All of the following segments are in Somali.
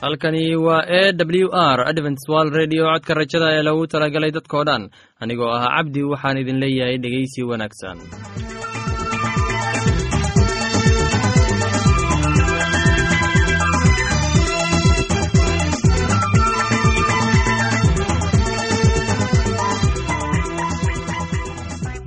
halkani waa e w r adventswal redio codka rajada ee lagu talagalay dadkoo dhan. Anigoo ah cabdi waxaan idin leeyahay dhegeysi wanaagsan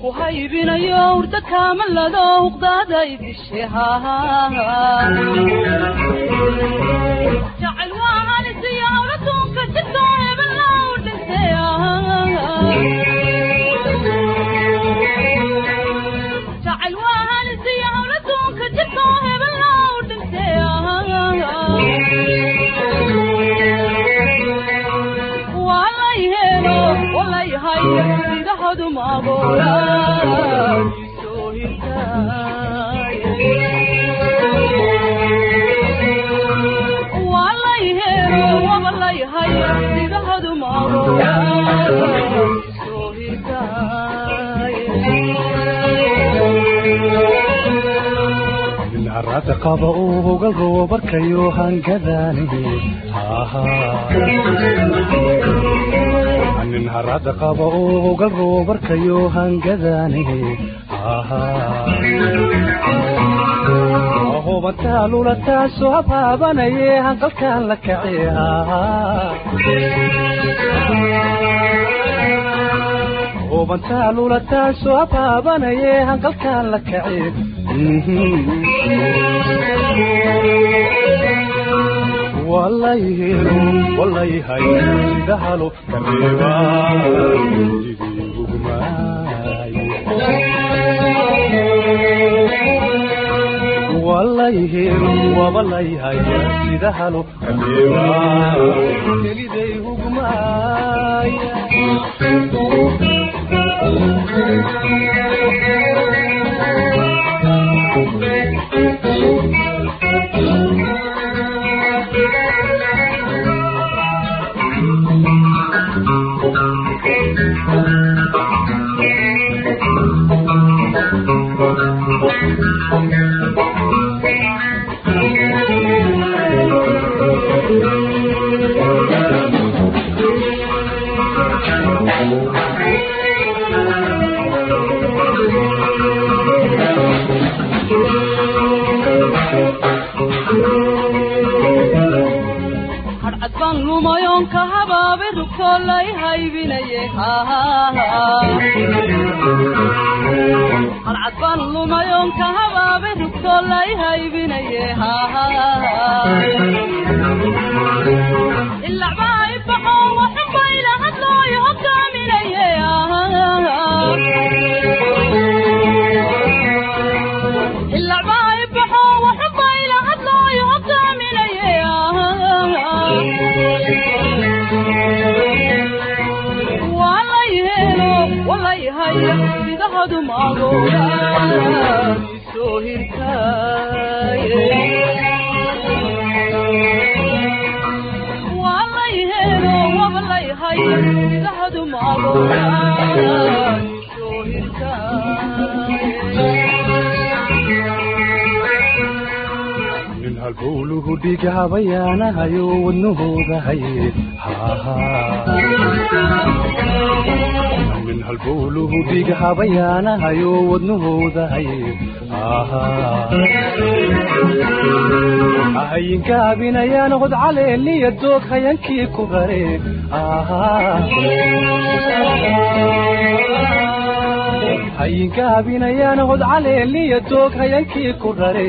ku haybinayo urda kaamalado huqdaada idishejacayl qaba uu hogal roobarkayo hangadaani nin harada qaba uu hogal roobarkayo hangadaani hubantaa taasoo habaabanaye hanqalkaan la kace hubantaa lula taasoo habaabanaye hanqalkaan la kace walayhelo walayhay sidahalo kareeba walayhelo wabalayhay sidahalo kareeba keliday hugmaaya Thank you. Halbowluhu dhigahabayaanahayo wadnahooda haye min halbowluhu dhigahabayaanahayo wadnahooda haye ahayinkaabinayaan hod caleeliya doog hayankii ku rare hayinkaabinayaan hod caleeliya doog hayankii ku rare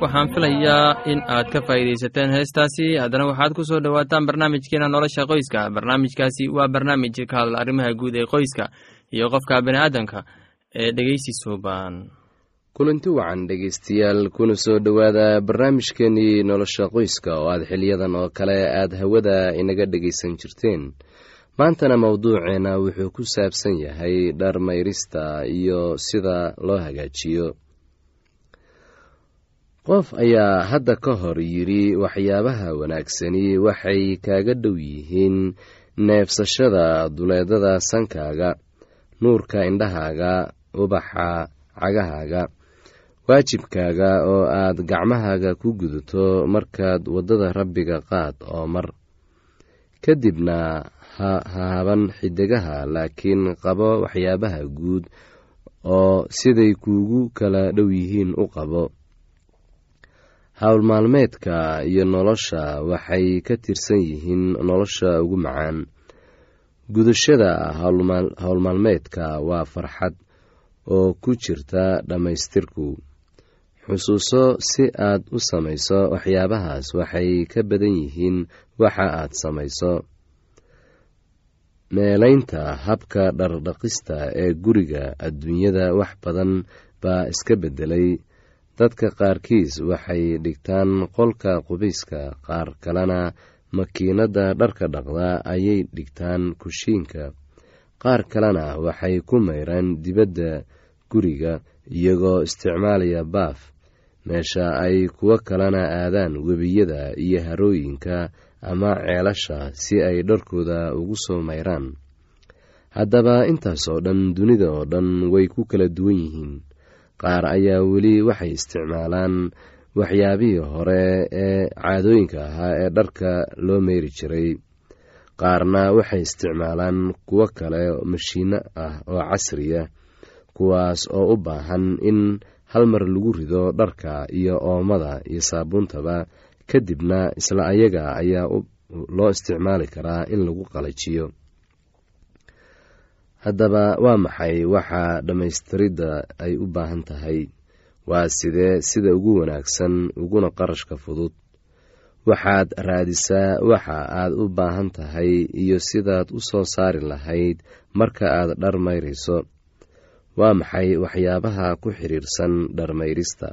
waxaan filayaa in aad ka faa'iidaysateen heestaasi. Haddana waxaad ku soo dhowaataan barnaamijkeena nolosha qoyska. Barnaamijkaasi waa barnaamij ka hadla arrimaha guud ee qoyska iyo qofka bini'aadamka ee dhegeysi suuban kulanti wacan dhegaystayaal kuna soo dhowaada barnaamijkeenii nolosha qoyska oo aad xiliyadan oo kale aad hawada inaga dhegaysan jirteen maantana mowduuceena wuxuu ku saabsan yahay dhar mayrista iyo sida loo hagaajiyo. Qof ayaa hadda ka hor yidhi waxyaabaha wanaagsani waxay kaaga dhow yihiin neefsashada duleedada sankaaga nuurka indhahaaga ubaxa cagahaaga waajibkaaga oo aad gacmahaaga ku gudato markaad waddada rabbiga qaad oo mar. Kadibna ha haaban xidigaha laakiin qabo waxyaabaha guud oo siday kuugu kala dhow yihiin u qabo. Howlmaalmeedka iyo nolosha waxay ka tirsan yihiin nolosha ugu macaan. Gudashada howlmaalmeedka waa farxad oo ku jirta dhammaystirku. Xusuuso si aad u samayso waxyaabahaas waxay ka badan yihiin waxa aad samayso meelaynta habka dhardhaqista ee guriga adduunyada wax badan baa iska beddelay. Dadka qaarkiis waxay dhigtaan qolka qubayska qaar kalena makiinadda dharka dhaqda ayay dhigtaan kushiinka. Qaar kalena waxay ku mayraan dibadda guriga iyagoo isticmaalaya baaf. Meesha ay kuwo kalena aadaan webiyada iyo harooyinka ama ceelasha si ay dharkooda ugu soo mayraan. Haddaba intaas oo dhan dunida oo dhan way ku kala duwan yihiin. Qaar ayaa weli waxay isticmaalaan waxyaabihii hore ee caadooyinka ahaa ee dharka loo meyri jiray. Qaarna waxay isticmaalaan kuwo kale mashiino ah oo casriya kuwaas oo u baahan in hal mar lagu rido dharka iyo oomada iyo saabuuntaba kadibna isla ayaga ayaa loo isticmaali karaa in lagu qalajiyo. Haddaba waa maxay waxa dhammaystiridda ay u baahan tahay? Waa sidee sida ugu wanaagsan uguna qarashka fudud. Waxaad raadisaa waxa aad u baahan tahay iyo sidaad u soo saari lahayd marka aad dhar mayrayso waa maxay waxyaabaha ku xidhiirsan dharmayrista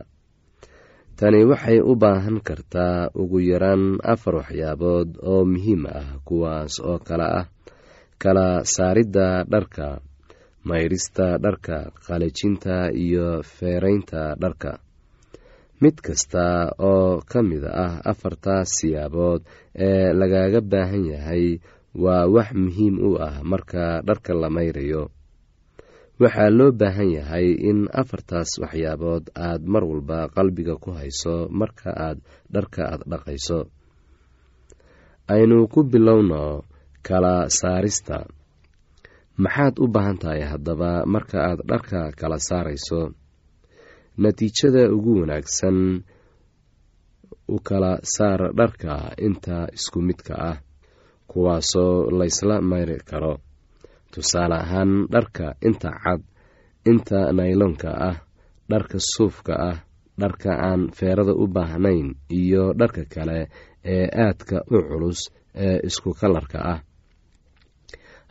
tani waxay u baahan kartaa ugu yaraan afar waxyaabood oo muhiim ah kuwaas oo kale ah kala saaridda dharka mayrista dharka qalajinta iyo feeraynta dharka. Mid kasta oo ka mid ah afartaas siyaabood ee lagaga baahan yahay waa wax muhiim u ah marka dharka la mayrayo waxaa loo baahan yahay in afartaas waxyaabood aad mar walba qalbiga ku hayso marka aad dharka aad dhaqayso. Aynu ku bilowno kala saarista. Maxaad u baahan tahay haddaba marka aad dharka kala saarayso? Natiijada ugu wanaagsan u kala saar dharka inta isku midka ah kuwaasoo laysla mayri karo tusaale ahaan dharka inta cad inta nayloonka ah dharka suufka ah dharka aan feerada u baahnayn iyo dharka kale ee aadka u culus ee isku kalarka ah.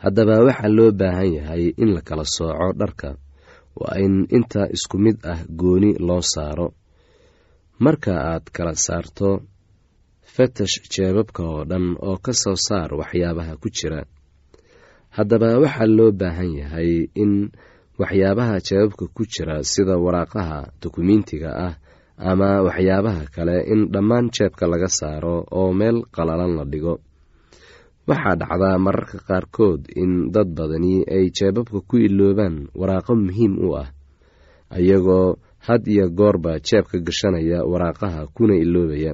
Haddaba waxaa loo baahan yahay in la kala sooco dharka waa in inta isku mid ah gooni loo saaro. Marka aad kala saarto fatash jeebabka oo dhan oo ka soo saar waxyaabaha ku jira haddaba waxaa loo baahan yahay in waxyaabaha jeebabka ku jira sida waraaqaha dukumiintiga ah ama waxyaabaha kale in dhammaan jeebka laga saaro oo meel qalalan la dhigo. Waxaa dhacdaa mararka qaarkood in dad badani ay jeebabka ku iloobaan waraaqo muhiim u ah ayagoo had iyo goorba jeebka gashanaya waraaqaha kuna iloobaya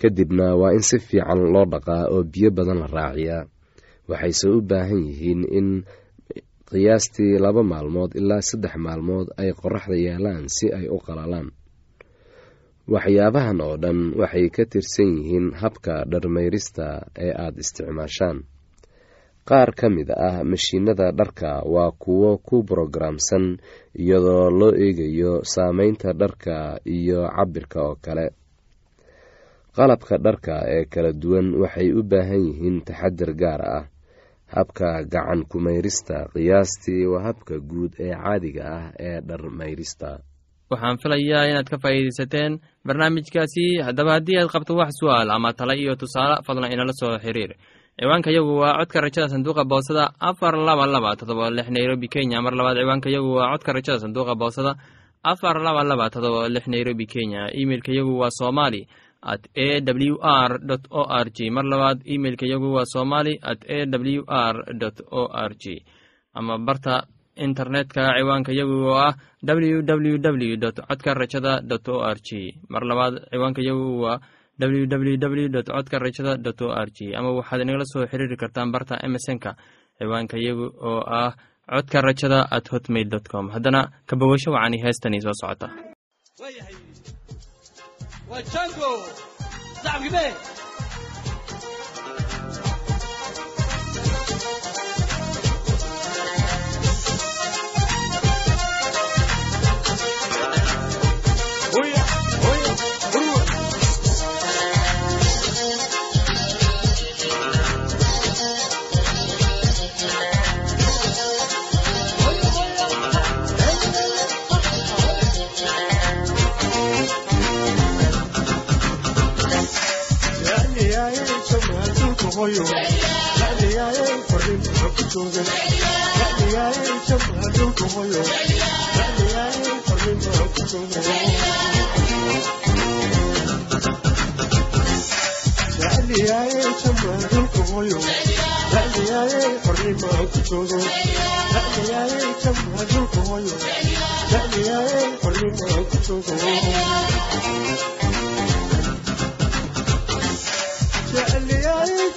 kadibna waa in si fiican loo dhaqaa oo biyo badan la raaciyaa. Waxayse u baahan yihiin in qiyaastii laba maalmood ilaa saddex maalmood ay qoraxda yaalaan si ay u qalalaan. Waxyaabahan oo dhan waxay ka tirsan yihiin habka dharmayrista ee aada isticmaashaan. Qaar ka mid ah mashiinada dharka waa kuwo ku brogaraamsan iyadoo loo eegayo saameynta dharka iyo cabirka oo kale qalabka dharka ee kala duwan waxay u baahan yihiin taxadir gaar ah. Habka gacan kumayrista qiyaastii waa habka guud ee caadiga ah ee dharmayrista. Waxaan filayaa inaad ka faa'iidaysateen barnaamijkaasi. Haddaba haddii aad qabto wax su'aal ama tala iyo tusaale fadlan inala soo xiriir. Ciwaanka yagu waa codka rajada sanduuqa boosada afar laba laba todoba lix nairobi kenya. Mar labaad ciwaanka yagu waa codka rajada sanduuqa boosada afar laba laba todoba lix nairobi kenya. Imeilka yagu waa somali at a w r o r g mar labaad imeilka yagu waa somali at a w r o r g ama barta internetka ciwaanka yagu oo ah w w w codka rajada dot o r g mar labaad ciwaanka yagu waa w w w codka rajada dot o r g ama waxaad inagala soo xiriiri kartaan barta emesonka ciwaanka yagu oo ah codka rajada at hotmail dot com. Haddana kabawasho wacani heestani soo socota وجانجو صعب Hoyo jecliyaaye fariin baan ku jooga jecliyaaye jamaca dhulka hoyo jecliyaaye fariin baan ku jooga jecliyaaye jamaca dhulka hoyo jecliyaaye fariin baan ku jooga jecliyaaye jamaca dhulka hoyo jecliyaaye fariin baan ku jooga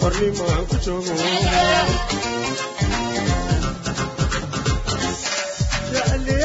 xornimo ku joogo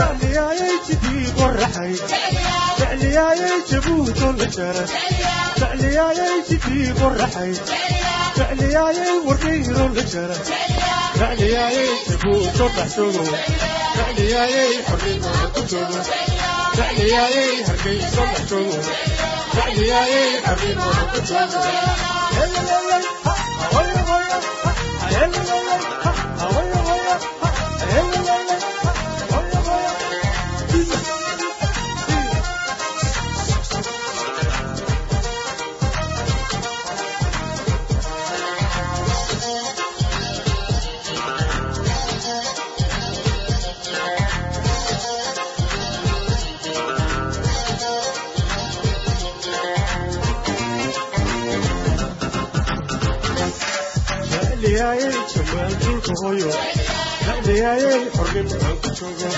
jecliyaaye jidii muqdishaad jecliyaaye hargeyso la jaara jecliyaaye jecliyaaye jabuuto dhex joogo jecliyaaye arrimo ku joogo jecliyaaye jidii qoraxay jecliyaaye jabuuto la jaara jecliyaaye jidii qoraxay jecliyaaye wardhayro la jaara jecliyaaye jabuuto dhex joogo jecliyaaye xornimo ku joogo jecliyaaye hargeyso dhex joogo jecliyaaye arrimo ku joogo jecliyaaye jamaal dhulka hoyo jecliyaaye xornimo aan ku joogo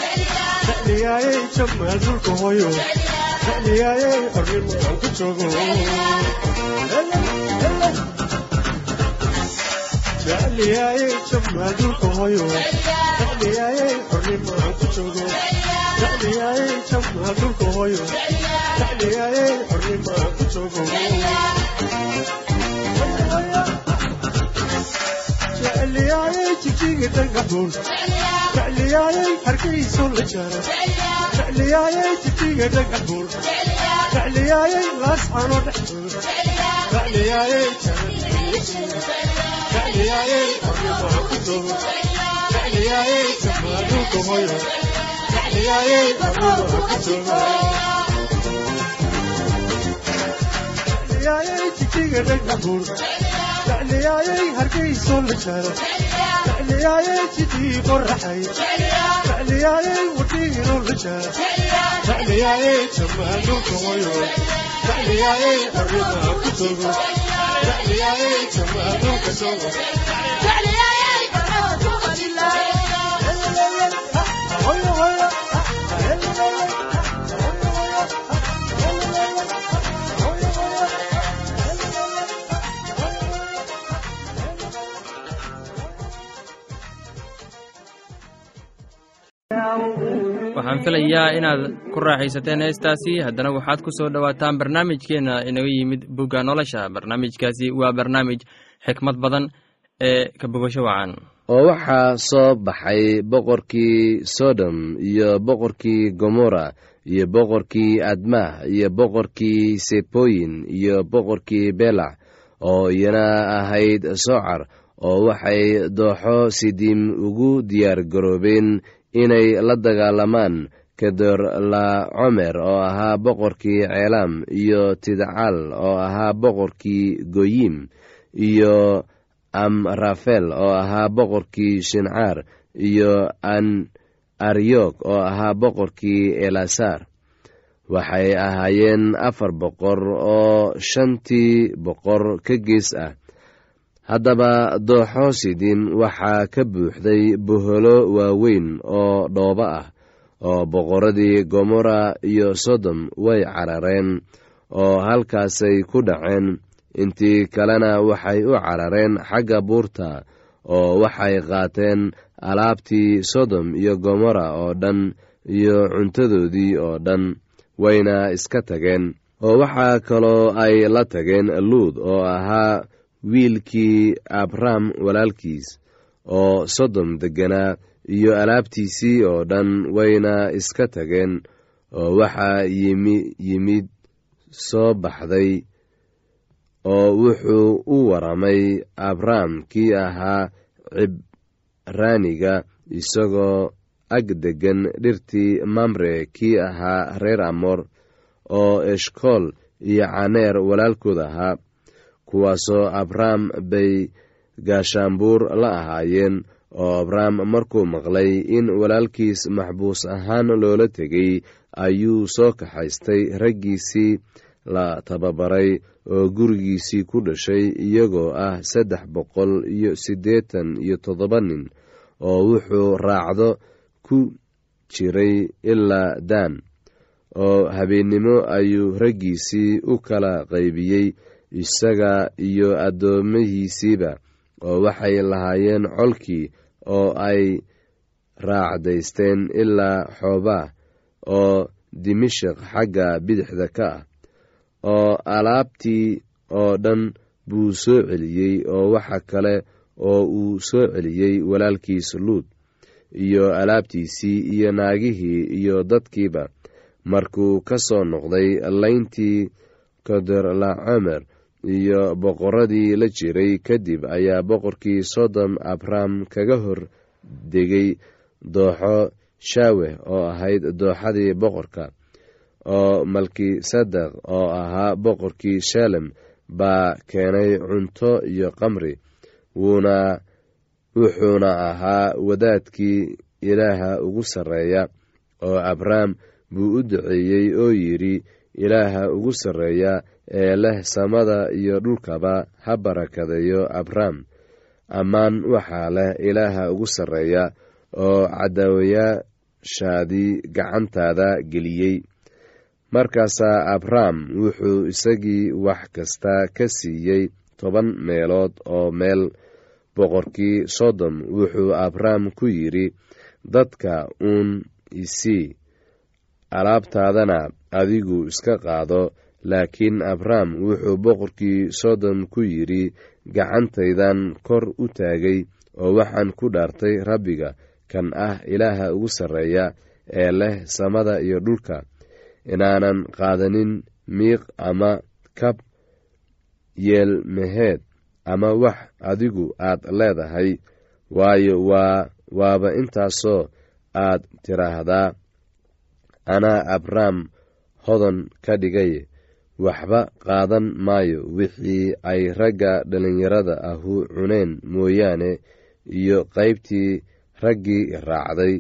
jecliyaaye jamaal dhulka hoyo jecliyaaye xornimo aan ku joogo jecliyaaye jamaal dhulka hoyo jecliyaaye xornimo aan ku joogo jecliyaaye jamaal dhulka hoyo jecliyaaye xornimo aan ku joogo jecliyaaye jigjiga dhagaxuur jecliyaaye hargeyso la jaara jecliyaaye jigjiga dhagaxuur jecliyaaye laascano dhexdoor jecliyaaye jecliyaaye xornimo ku joogo jecliyaaye jamaaduulka hoyo jecliyaaye xornimo ku joogo jecliyaaye jigjiga dhagaxuur jecliyaaye hargeyso la jaara jecliyaaye jidii qoraxay jecliyaaye wadhiiro la jaara jecliyaaye jamaaduulka hoyo jecliyaaye xornimo ku joogo jecliyaaye jamaaduulka joogo waxaan filayaa inaad ku raaxaysateen heestaasi. Haddana waxaad ku soo dhowaataan barnaamijkeenna inaga yimid bugga nolosha. Barnaamijkaasi waa barnaamij xikmad badan ee ka bogasho wacan. Oo waxaa soo baxay boqorkii sodom iyo boqorkii gomorra iyo boqorkii admah iyo boqorkii seboyin iyo boqorkii belac oo iyana ahayd socar oo waxay dooxo sidiim ugu diyaar garoobeen inay la dagaalamaan kedorla comer oo ahaa boqorkii ceelaam iyo tidcal oo ahaa boqorkii goyim iyo amrafel oo ahaa boqorkii shincaar iyo an aryog oo ahaa boqorkii elasar waxay ahaayeen afar boqor oo shantii boqor ka gees ah haddaba dooxo sidin waxaa ka buuxday boholo waaweyn oo dhoobo ah oo boqorradii gomorra iyo sodom way carareen oo halkaasay ku dhaceen. Intii kalena waxay u carareen xagga buurta oo waxay qaateen alaabtii sodom iyo gomorra oo dhan iyo cuntadoodii oo dhan wayna iska tageen. Oo waxaa kaloo ay la tageen luud oo ahaa wiilkii abram walaalkiis oo sodom degganaa iyo alaabtiisii oo dhan wayna iska tageen oo waxaa yimi yimid soo baxday oo wuxuu u waramay abram kii ahaa cibraaniga isagoo ag deggan dhirtii mamre kii ahaa reer amor oo eshkool iyo caneer walaalkood ahaa kuwaasoo abram bay gaashaanbuur la ahaayeen oo abram markuu maqlay in walaalkiis maxbuus ahaan loola tegay ayuu soo kaxaystay raggiisii la tababaray oo gurigiisii ku dhashay iyagoo ah saddex boqol iyo siddeetan iyo toddoba nin oo wuxuu raacdo ku jiray ilaa daan oo habeennimo ayuu raggiisii u kala qaybiyey isaga iyo addoomihiisiiba oo waxay lahaayeen colkii oo ay raacdaysteen ilaa xoobaa oo dimashik xagga bidixda ka ah oo alaabtii oo dhan buu soo celiyey oo waxa kale oo uu soo celiyey walaalkiis luud iyo alaabtiisii iyo naagihii iyo dadkiiba. Markuu ka soo noqday layntii kodorlacomer iyo boqorradii la jiray kadib ayaa boqorkii sodom abram kaga hor degay dooxo shaaweh oo ahayd dooxadii boqorka oo malkisadeq oo ahaa boqorkii shalem baa keenay cunto iyo qamri wuuna wuxuuna ahaa wadaadkii ilaaha ugu sarreeya oo abram buu u duceeyey oo yidhi ilaaha ugu sarreeya ee leh samada iyo dhulkaba ha barakadeeyo abram ammaan waxaa leh ilaaha ugu sarreeya oo cadaawayaashaadii gacantaada geliyey. Markaasaa abram wuxuu isagii wax kasta ka siiyey toban meelood oo meel boqorkii sodom wuxuu abram ku yidhi dadka uun isii alaabtaadana adigu iska qaado laakiin abram wuxuu boqorkii sodom ku yidhi gacantaydan kor u taagay oo waxaan ku dhaartay rabbiga kan ah ilaaha ugu sarreeya ee leh samada iyo dhulka inaanan qaadanin miiq ama kab yeelmeheed ama wax adigu aad leedahay waayo waa waaba intaasoo aad tiraahdaa anaa abram hodan ka dhigay waxba qaadan maayo. Wixii ay ragga dhallinyarada ahu cuneen mooyaane iyo qaybtii raggii raacday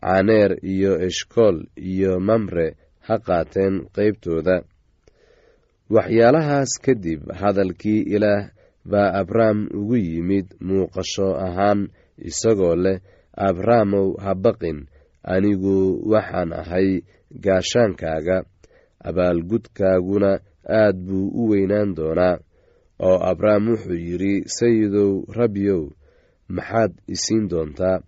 caneer iyo eshkool iyo mamre ha qaateen qaybtooda. Waxyaalahaas kadib hadalkii ilaah baa abram ugu yimid muuqasho ahaan isagoo leh abramow ha baqin anigu waxaan ahay gaashaankaaga abaalgudkaaguna aad buu u weynaan doonaa oo abrahm wuxuu yidhi sayidow rabbiyow maxaad isiin doontaa?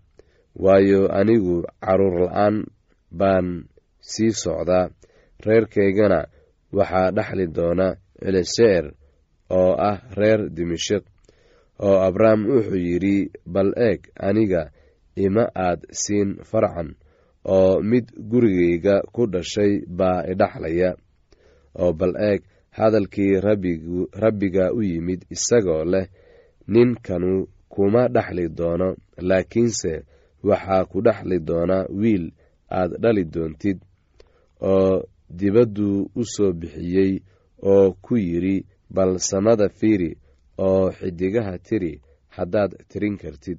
Waayo anigu carruur la'aan baan sii socdaa. Reerkaygana waxaa dhexli doona celiseer oo ah reer dimashik oo abrahm wuxuu yidhi bal eeg aniga ima aad siin farcan oo mid gurigayga ku dhashay baa idhaxlaya oo bal eeg hadalkii rabbiga u yimid isagoo leh ninkanu kuma dhexli doono laakiinse waxaa ku dhexli doona wiil aad dhali doontid oo dibadduu u soo bixiyey oo ku yidhi bal samada fiiri oo xidigaha tiri haddaad tirin kartid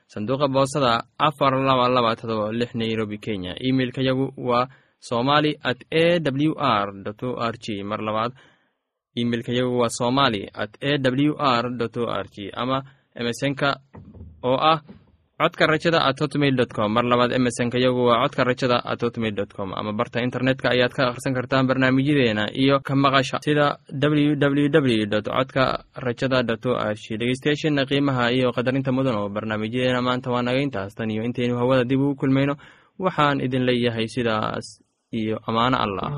sanduuqa boosada afar laba laba todoba lix nairobi kenya. Imeilka yagu waa somali at a w r o r g mar labaad imeilka yagu waa somali at a w r o r g ama emesonka oo ah codka rajada at hotmail dot com. Mar labaad emesonka yagu waa codka rajada at hotmail dot com. Ama barta internetka ayaad ka akhrisan kartaan barnaamijyadeena iyo ka maqasha sida w w w dot codka rajada dot o g dhegeystayaasheena qiimaha iyo qadarinta mudan oo barnaamijyadeena maanta waa naga intaas. Tan iyo intaynu hawada dib ugu kulmayno. Waxaan idin leeyahay sidaas iyo ammaano allah